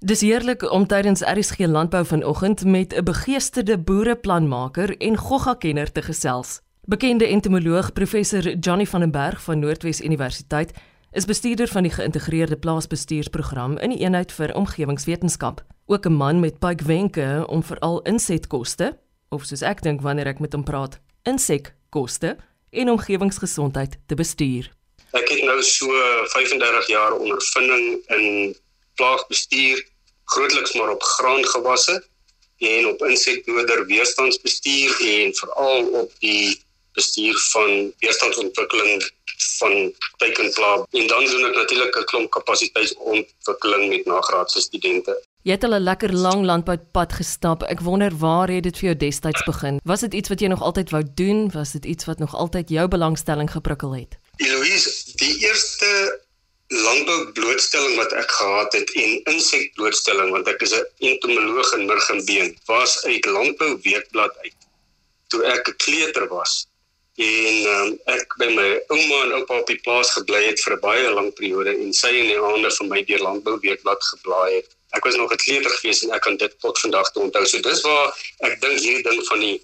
Dis heerlik om tydens RSG Landbou vanoggend met 'n begeesterde boereplanmaker en gogga-kenner te gesels. Bekende entomoloog professor Johnny van den Berg van Noordwes Universiteit is bestuurder van die geïntegreerde plaasbestuursprogram in die eenheid vir omgewingswetenskap. Ook 'n man met baie wenke om veral insetkoste, of soos ek dink wanneer ek met hom praat, insekkoste en omgewingsgesondheid te bestuur. Ek het nou so 35 jaar ondervinding in plaagbestuur grootliks maar op graangewasse en op insekdoder weerstandsbestuur en veral op die bestuur van weerstandsontwikkeling van teikenplaag en dan doen ek natuurlik 'n klomp kapasiteitsontwikkeling met nagraadse studente. Jy het al 'n lekker lang landboupad gestap. Ek wonder waar het dit vir jou destyds begin? Was dit iets wat jy nog altyd wou doen? Was dit iets wat nog altyd jou belangstelling geprikkel het? Eloise, die eerste landbou blootstelling wat ek gehad het en insek blootstelling want ek is 'n entomoloog in Murgenbeen was uit landbou weekblad uit toe ek 'n kleuter was. En um, ek by my ouma en oupa op die plaas gebly het vir 'n baie lang periode en sy in die aande vir my deur landbou weekblad geblaai het. Ek was nog 'n kleuter gewees en ek kan dit tot vandag toe onthou. So dis waar ek dink hierdie ding van die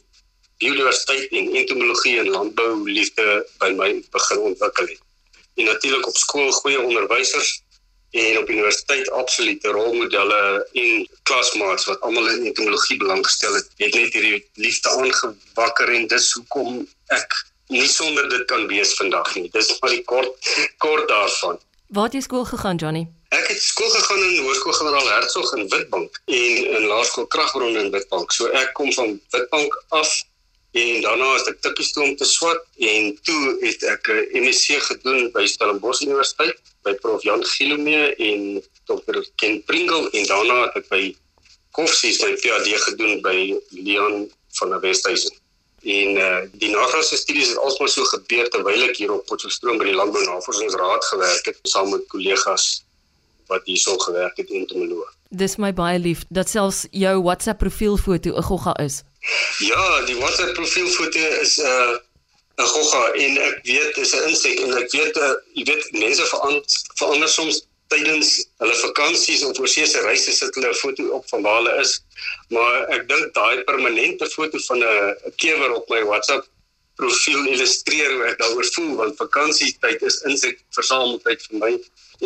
biodiversiteit en entomologie en landbou liefde by my begin ontwikkel het en natuurlik op skool goeie onderwysers en op universiteit absolute rolmodelle en klasmaats wat almal in entomologie belang gestel het, het net hierdie liefde aangewakker en dis hoekom ek nie sonder dit kan wees vandag nie. Dis maar die kort kort daarvan. Waar het jy skool gegaan, Johnny? Ek het skool gegaan in Hoërskool Generaal Hertzog in Witbank en in Laerskool Kragbron in Witbank. So ek kom van Witbank af en daarna het ek tikkies toe om te swat en toe het ek 'n MSc gedoen by Stellenbosch Universiteit by Prof Jan Gilomee en Dr Ken Pringle en daarna het ek by Koffsies my PhD gedoen by Leon van der Westhuizen. En uh, die nagraadse studies het alsmaar so gebeur terwyl ek hier op Potchefstroom by die Landbou Navorsingsraad gewerk het saam met kollegas wat hierso gewerk het in Temelo. Dis my baie lief dat selfs jou WhatsApp profielfoto 'n gogga is. Ja, die WhatsApp profielfoto is 'n uh, 'n gogga en ek weet dis 'n insek en ek weet uh, jy weet mense verander verander soms tydens hulle vakansies of oorsese reise sit hulle 'n foto op van waar hulle is. Maar ek dink daai permanente foto van 'n kewer op my WhatsApp profiel illustreer hoe ek daaroor voel want vakansietyd is insek versameltyd vir my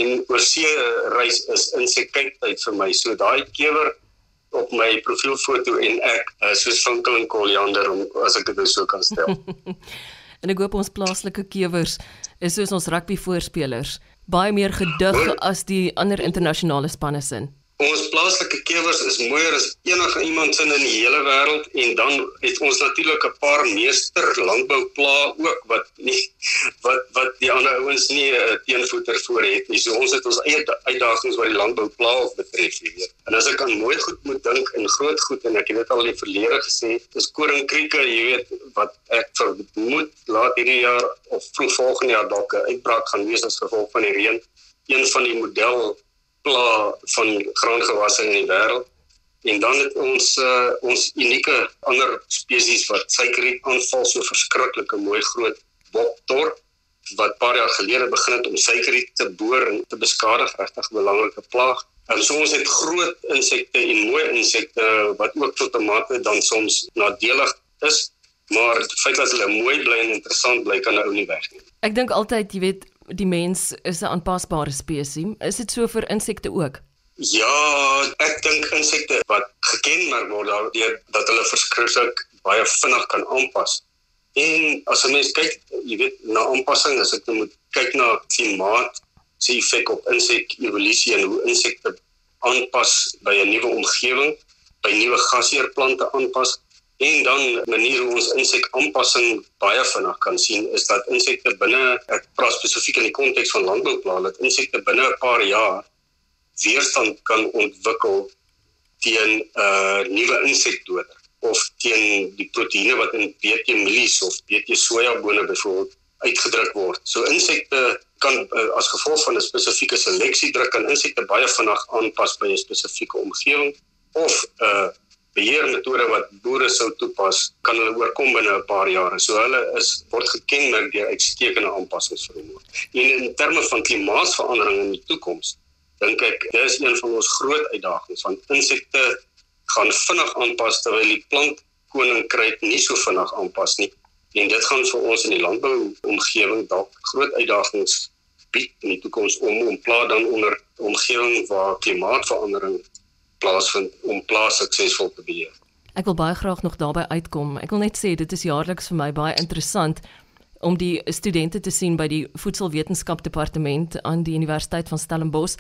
en oorsee reis is insek kyktyd vir my. So daai kewer op my profielfoto en ek uh, soos Vinkel en Koliander om as ek dit so kan stel. en ek hoop ons plaaslike kewers is soos ons rugby voorspelers, baie meer gedig as die ander internasionale spanne sin. Ons plaaslike kewers is mooier as enige iemand sin in die hele wêreld en dan het ons natuurlik 'n paar meester landbouplaa ook wat nie wat wat die ander ouens nie 'n uh, teenvoeter voor het nie. So ons het ons eie uitdagings wat die landbouplaa betref, jy weet. En as ek aan mooi goed moet dink en groot goed en ek het dit al in die verlede gesê, dis koringkrieke, jy weet, wat ek vermoed laat hierdie jaar of vroeg volgende jaar dalk 'n uitbraak gaan wees as gevolg van die reën. Een van die model pla van graangewasse in die wêreld. En dan het ons uh, ons unieke ander spesies wat suikerriet aanval so verskriklike mooi groot boktor wat paar jaar gelede begin het om suikerriet te boor en te beskadig, regtig 'n belangrike plaag. En so ons het groot insekte en mooi insekte wat ook tot 'n mate dan soms nadelig is, maar die feit dat hulle mooi bly en interessant bly kan nou nie wegneem. Ek dink altyd, jy weet, die mens is 'n aanpasbare spesies. Is dit so vir insekte ook? Ja, ek dink insekte wat gekenmerk word daardeur dat hulle verskriklik baie vinnig kan aanpas. En as 'n mens kyk, jy weet, na aanpassing, as ek nou moet kyk na klimaat, se effek op insek evolusie en hoe insekte aanpas by 'n nuwe omgewing, by nuwe gasheerplante aanpas, En dan manier hoe ons insek aanpassing baie vinnig kan sien is dat insekte binne ek praat spesifiek in die konteks van landbouplane dat insekte binne 'n paar jaar weerstand kan ontwikkel teen 'n uh, nuwe insekdoder of teen die proteïene wat in BT mielies of BT sojabone byvoorbeeld uitgedruk word. So insekte kan uh, as gevolg van 'n spesifieke seleksie druk kan insekte baie vinnig aanpas by 'n spesifieke omgewing of 'n uh, beheermetode wat boere sou toepas, kan hulle oorkom binne 'n paar jare. So hulle is word gekenmerk deur uitstekende aanpassingsvermoë. En in terme van klimaatsverandering in die toekoms, dink ek dis een van ons groot uitdagings van insekte gaan vinnig aanpas terwyl die plant koninkryk nie so vinnig aanpas nie. En dit gaan vir ons in die landbou omgewing dalk groot uitdagings bied in die toekoms om om plaas dan onder omgewing waar klimaatsverandering plaasvind om plaas suksesvol te beheer. Ek wil baie graag nog daarby uitkom. Ek wil net sê dit is jaarliks vir my baie interessant om die studente te sien by die voedselwetenskap departement aan die Universiteit van Stellenbosch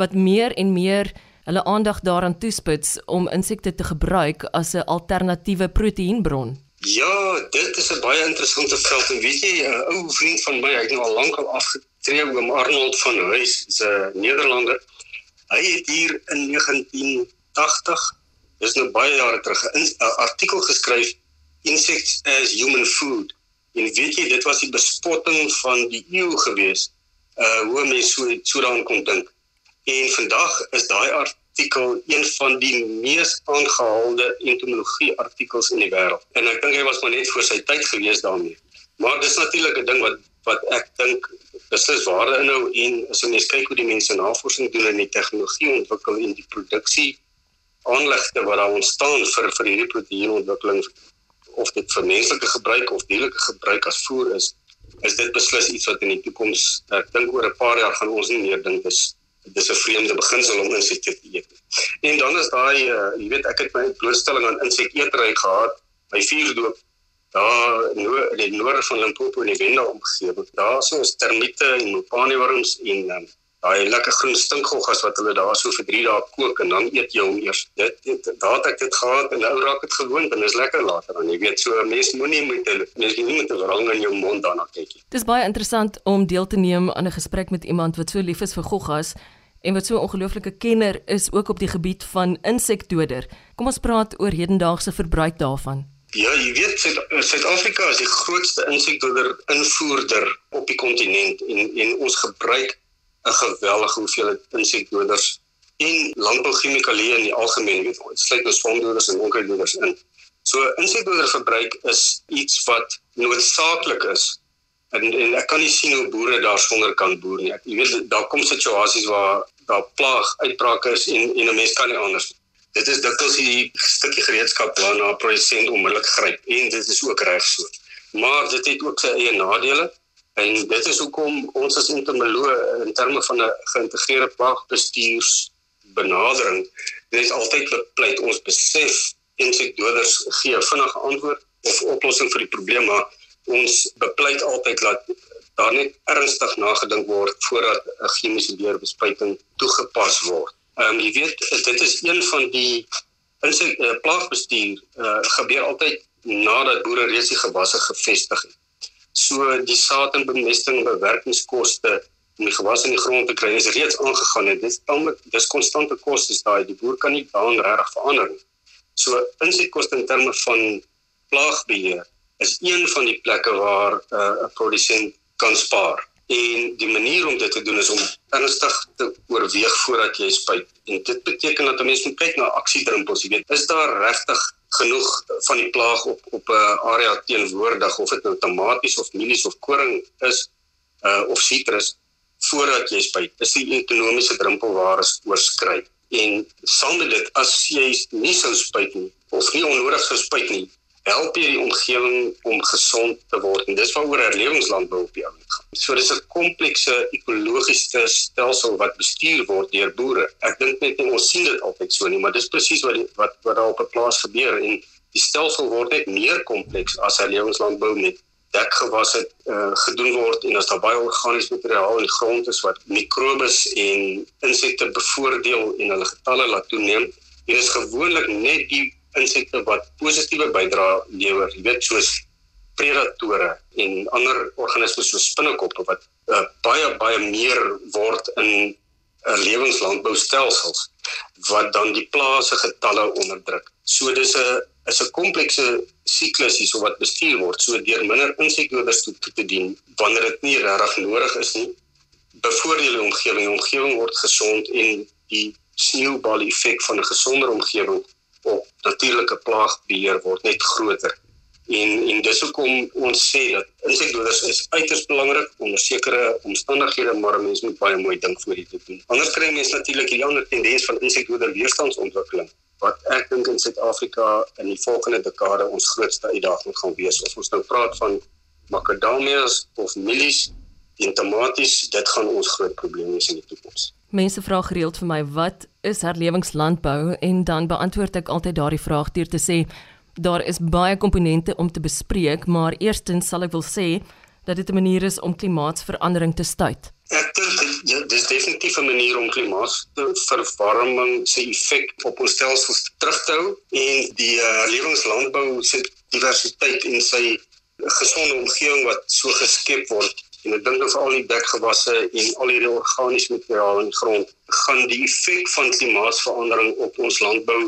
wat meer en meer hulle aandag daaraan toespits om insekte te gebruik as 'n alternatiewe proteïenbron. Ja, dit is 'n baie interessante veld en weet jy 'n ou vriend van my, hy het nou al lank al afgetree, oom Arnold van Huys, 'n Nederlander. Hy het hier in 1980, dis nou baie jare terug, 'n artikel geskryf Insects as Human Food. En weet jy, dit was die bespotting van die eeu gewees. Uh hoe mense so so daaraan kon dink. En vandag is daai artikel een van die mees aangehaalde entomologie artikels in die wêreld. En ek dink hy was maar net voor sy tyd gewees daarmee. Maar dis natuurlik 'n ding wat wat ek dink beslis waarde inhou en as mens kyk hoe die mense navorsing doen en die tegnologie ontwikkel en die produksie aanlegte wat daar ontstaan vir vir hierdie proteïenontwikkeling of dit vir menslike gebruik of dierlike gebruik as voer is, is dit beslis iets wat in die toekoms ek dink oor 'n paar jaar gaan ons nie meer dink dis dis 'n vreemde beginsel om insekte te eet. En dan is daai uh, jy weet ek het my blootstelling aan insekteetery gehad by vuurdoop daar in die noorde van Limpopo in die Wenda omgewing. Daar so is termiete en mopane worms en um, daai lekker groen stinkgoggas wat hulle daar so vir 3 dae kook en dan eet jy hom eers. Dit, dit daar het ek dit gehad en nou raak dit gewoond en is lekker later dan jy weet so 'n mens moenie met 'n mens nie met 'n wrang in jou mond daarna kyk nie. Dis baie interessant om deel te neem aan 'n gesprek met iemand wat so lief is vir goggas en wat so 'n ongelooflike kenner is ook op die gebied van insekdoder. Kom ons praat oor hedendaagse verbruik daarvan. Ja, jy weet Suid-Afrika is die grootste insekdoder invoerder op die kontinent en en ons gebruik 'n geweldige hoeveelheid insekdoders en landbouchemikalieë in die algemeen, weet jy, sluit ons swamdoders en onkruiddoders in. So insekdoderverbruik is iets wat noodsaaklik is. En, en ek kan nie sien hoe boere daarsonder kan boer nie. Jy weet daar kom situasies waar daar plaag uitbrake is en en 'n mens kan nie anders. Dit is dikwels 'n stukkie gereedskap waarna 'n produsent onmiddellik gryp en dit is ook reg so. Maar dit het ook sy eie nadele. En dit is hoekom ons as entomoloë in terme van 'n geïntegreerde plaagbestuurs benadering net altyd bepleit ons besef insekdoders gee vinnige antwoord of oplossing vir die probleem maar ons bepleit altyd dat daar net ernstig nagedink word voordat 'n chemiese deurbespuiting toegepas word. Ehm um, jy weet dit is een van die insek uh, plaagbestuur uh, gebeur altyd nadat boere reeds die gewasse gevestig het. So die saad en bemesting en bewerkingskoste om die gewas in die grond te kry is reeds aangegaan en dit tamelik dis konstante kostes daai die boer kan nie daan regtig verander nie. So insetkoste in terme van plaagbeheer is een van die plekke waar uh, 'n uh, produsent kan spaar. En die manier om dit te doen is om ernstig te oorweeg voordat jy spuit. En dit beteken dat 'n mens moet kyk na aksiedrumpels, jy weet, is daar regtig genoeg van die plaag op op 'n area teenwoordig of dit nou tomaties of mielies of koring is uh of sitrus voordat jy spuit. Is die ekonomiese drempelwaardes oorskry. En saam met dit as jy nie sou spuit nie of nie onnodig sou spuit nie, help jy die omgewing om gesond te word en dis waaroor herlewingslandbou op die oomblik gaan. So dis 'n komplekse ekologiese stelsel wat bestuur word deur boere. Ek dink net ons sien dit altyd so nie, maar dis presies wat wat wat daar op 'n plaas gebeur en die stelsel word net meer kompleks as herlewingslandbou met dekgewasse uh, gedoen word en as daar baie organiese materiaal in die grond is wat mikrobes en insekte bevoordeel en hulle getalle laat toeneem. Dit is gewoonlik net die insekte wat positiewe bydrae lewer, jy weet soos predatore en ander organismes soos spinnekoppe wat uh, baie baie meer word in 'n uh, lewenslandboustelsels wat dan die plase getalle onderdruk. So dis 'n is 'n komplekse siklus hierso wat bestuur word. So deur minder insekdoders toe te dien wanneer dit nie regtig nodig is nie, bevoordeel die omgewing. Die omgewing word gesond en die sneeubal effek van 'n gesonder omgewing op natuurlike plaagbeheer word net groter. En en dis hoekom ons sê dat insekdoders is uiters belangrik onder sekere omstandighede, maar mense moet baie mooi dink voor dit te doen. Anders kry mense natuurlik hierdie ander tendens van insekdoder weerstandsontwikkeling wat ek dink in Suid-Afrika in die volgende dekade ons grootste uitdaging gaan wees. Of ons nou praat van makadamias of mielies en tomaties, dit gaan ons groot probleem wees in die toekoms. Mense vra gereeld vir my wat is herlewingslandbou en dan beantwoord ek altyd daardie vraag deur te sê daar is baie komponente om te bespreek, maar eerstens sal ek wil sê dat dit 'n manier is om klimaatsverandering te stuit. Ek dink dit is definitief 'n manier om klimaatsverwarming se effek op ons stelsels terug te hou en die uh, se diversiteit en sy gesonde omgewing wat so geskep word en ek dink veral die dekgewasse en al hierdie organiese materiaal in die grond gaan die effek van klimaatsverandering op ons landbou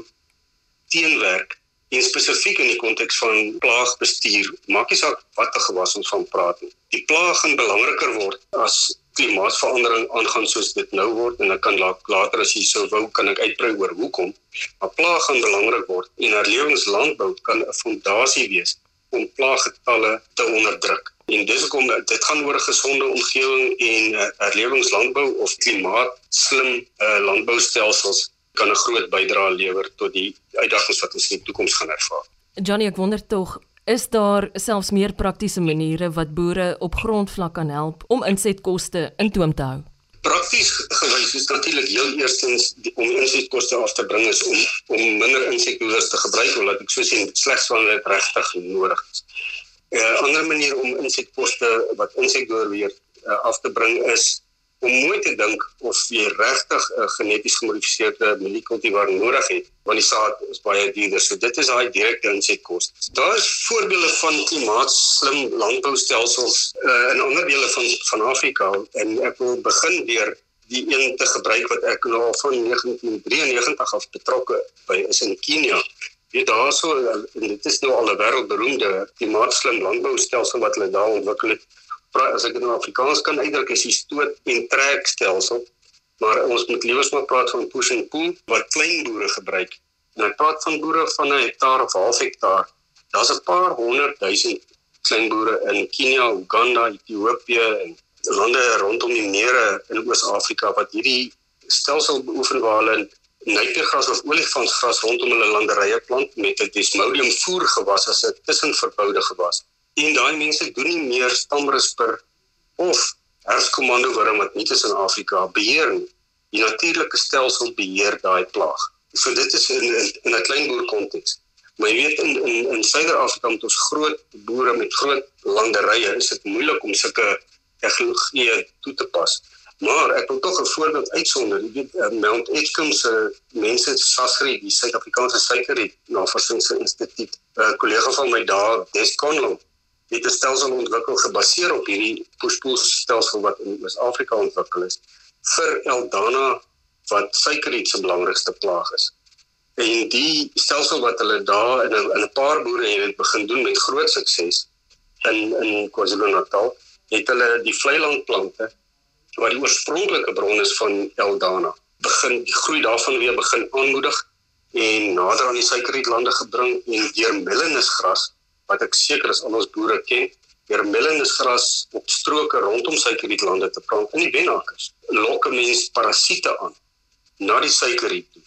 teenwerk. En spesifiek in die konteks van plaagbestuur maak nie saak watter gewas ons van praat nie. Die plaag gaan belangriker word as klimaatsverandering aangaan soos dit nou word. En ek kan later as jy sou wou kan ek uitbrei oor hoekom. Maar plaag gaan belangrik word en herlewingslandbou kan 'n fondasie wees om plaaggetalle te onderdruk En dis hoekom dit gaan oor gesonde omgewing en uh, herlewingslandbou of klimaatslim uh, landboustelsels kan 'n groot bydrae lewer tot die uitdagings wat ons in die toekoms gaan ervaar. Johnny, ek wonder tog, is daar selfs meer praktiese maniere wat boere op grondvlak kan help om insetkoste in toom te hou? Prakties gewys is natuurlik heel eerstens die, om insetkoste af te bring is om om minder insekdoders te gebruik, omdat ek so sien slegs wanneer dit regtig nodig is. 'n uh, ander manier om insekposte wat insekdoor weer uh, af te bring is om mooi te dink of jy regtig 'n uh, geneties gemodifiseerde mieliekultivar nodig het want die saad is baie duurder. So dit is daai direkte insekkoste. Daar is voorbeelde van klimaatslim landboustelsels uh, in ander dele van van Afrika en ek wil begin deur die een te gebruik wat ek nou al van 1993 af betrokke by is in Kenia weet daarso en dit is nou al 'n wêreldberoemde klimaatslim landboustelsel wat hulle daar ontwikkel het. As ek dit in Afrikaans kan uitdruk, is die stoot en trek stelsel. Maar ons moet liewers maar praat van push and pull wat klein boere gebruik. En ek praat van boere van 'n hektaar of half hektaar. Daar's 'n paar honderd duisend klein boere in Kenia, Uganda, Ethiopië en lande rondom die mere in Oos-Afrika wat hierdie stelsel beoefen waar hulle nypergras of olifantsgras rondom hulle landerye plant met 'n desmodium voergewas as 'n tussenverboude gewas. En daai mense doen nie meer stamrisper of herskomando wurm wat nie tussen Afrika beheer nie. Die natuurlike stelsel beheer daai plaag. So dit is in in 'n klein boer konteks. Maar jy weet in in in Suider-Afrika met ons groot boere met groot landerye is dit moeilik om sulke tegnologie toe te pas. Maar ek wil tog 'n voorbeeld uitsonder. Jy weet uh, Mount Edgecombe se mense Sasri, die Suid-Afrikaanse suikerriet navorsingsinstituut, 'n uh, kollega van my daar, Des Conlon, het 'n stelsel ontwikkel gebaseer op hierdie push-pull stelsel wat in Oos-Afrika ontwikkel is vir Eldana wat suikerriet se belangrikste plaag is. En die stelsel wat hulle daar in 'n in 'n paar boere het begin doen met groot sukses in in KwaZulu-Natal, het hulle die vlei landplante wat die oorspronklike bron is van Eldana. Begin die groei daarvan weer begin aanmoedig en nader aan die suikerrietlande gebring en deur melanusgras wat ek seker is al ons boere ken deur melanusgras op stroke rondom suikerrietlande te plant in die Benakers lok mense parasiete aan na die suikerriet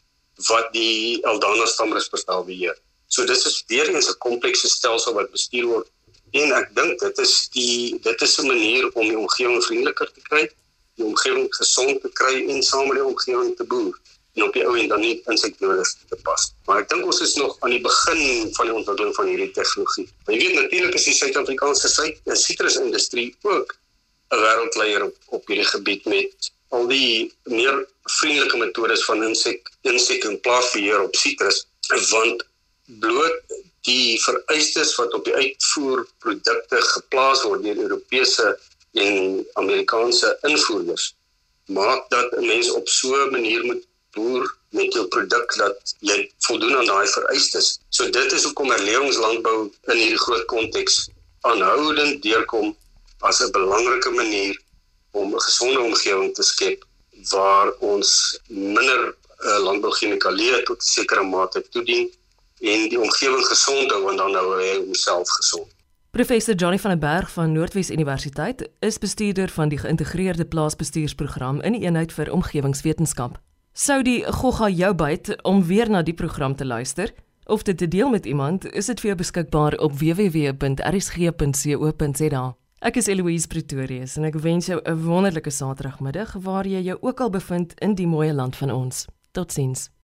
wat die Eldana stamrisbestel beheer. So dis is weer eens 'n komplekse stelsel wat bestuur word en ek dink dit is die dit is 'n manier om die omgewing vriendeliker te kry die omgewing gesond te kry en saam met die omgewing te boer en op die ou en dan nie insekdoders te pas. Maar ek dink ons is nog aan die begin van die ontwikkeling van hierdie tegnologie. Jy weet natuurlik is die Suid-Afrikaanse sitrusindustrie ook 'n wêreldleier op, op hierdie gebied met al die meer vriendelike metodes van insek insek en plaagbeheer op sitrus want bloot die vereistes wat op die uitvoerprodukte geplaas word deur Europese en Amerikaanse invoerders maak dat 'n mens op so 'n manier moet boer met jou produk dat jy voldoen aan daai vereistes. So dit is hoekom herlewingslandbou in hierdie groot konteks aanhoudend deurkom as 'n belangrike manier om 'n gesonde omgewing te skep waar ons minder uh, landbouchemikalieë tot 'n sekere mate toedien en die omgewing gesond hou en dan hou hy homself gesond. Professor Johnny van der Berg van Noordwes Universiteit is bestuurder van die geïntegreerde plaasbestuursprogram in die eenheid vir omgewingswetenskap. Sou die gogga jou byt om weer na die program te luister of dit te deel met iemand, is dit vir jou beskikbaar op www.rsg.co.za. Ek is Eloise Pretorius en ek wens jou 'n wonderlike Saterdagmiddag waar jy jou ook al bevind in die mooi land van ons. Totsiens.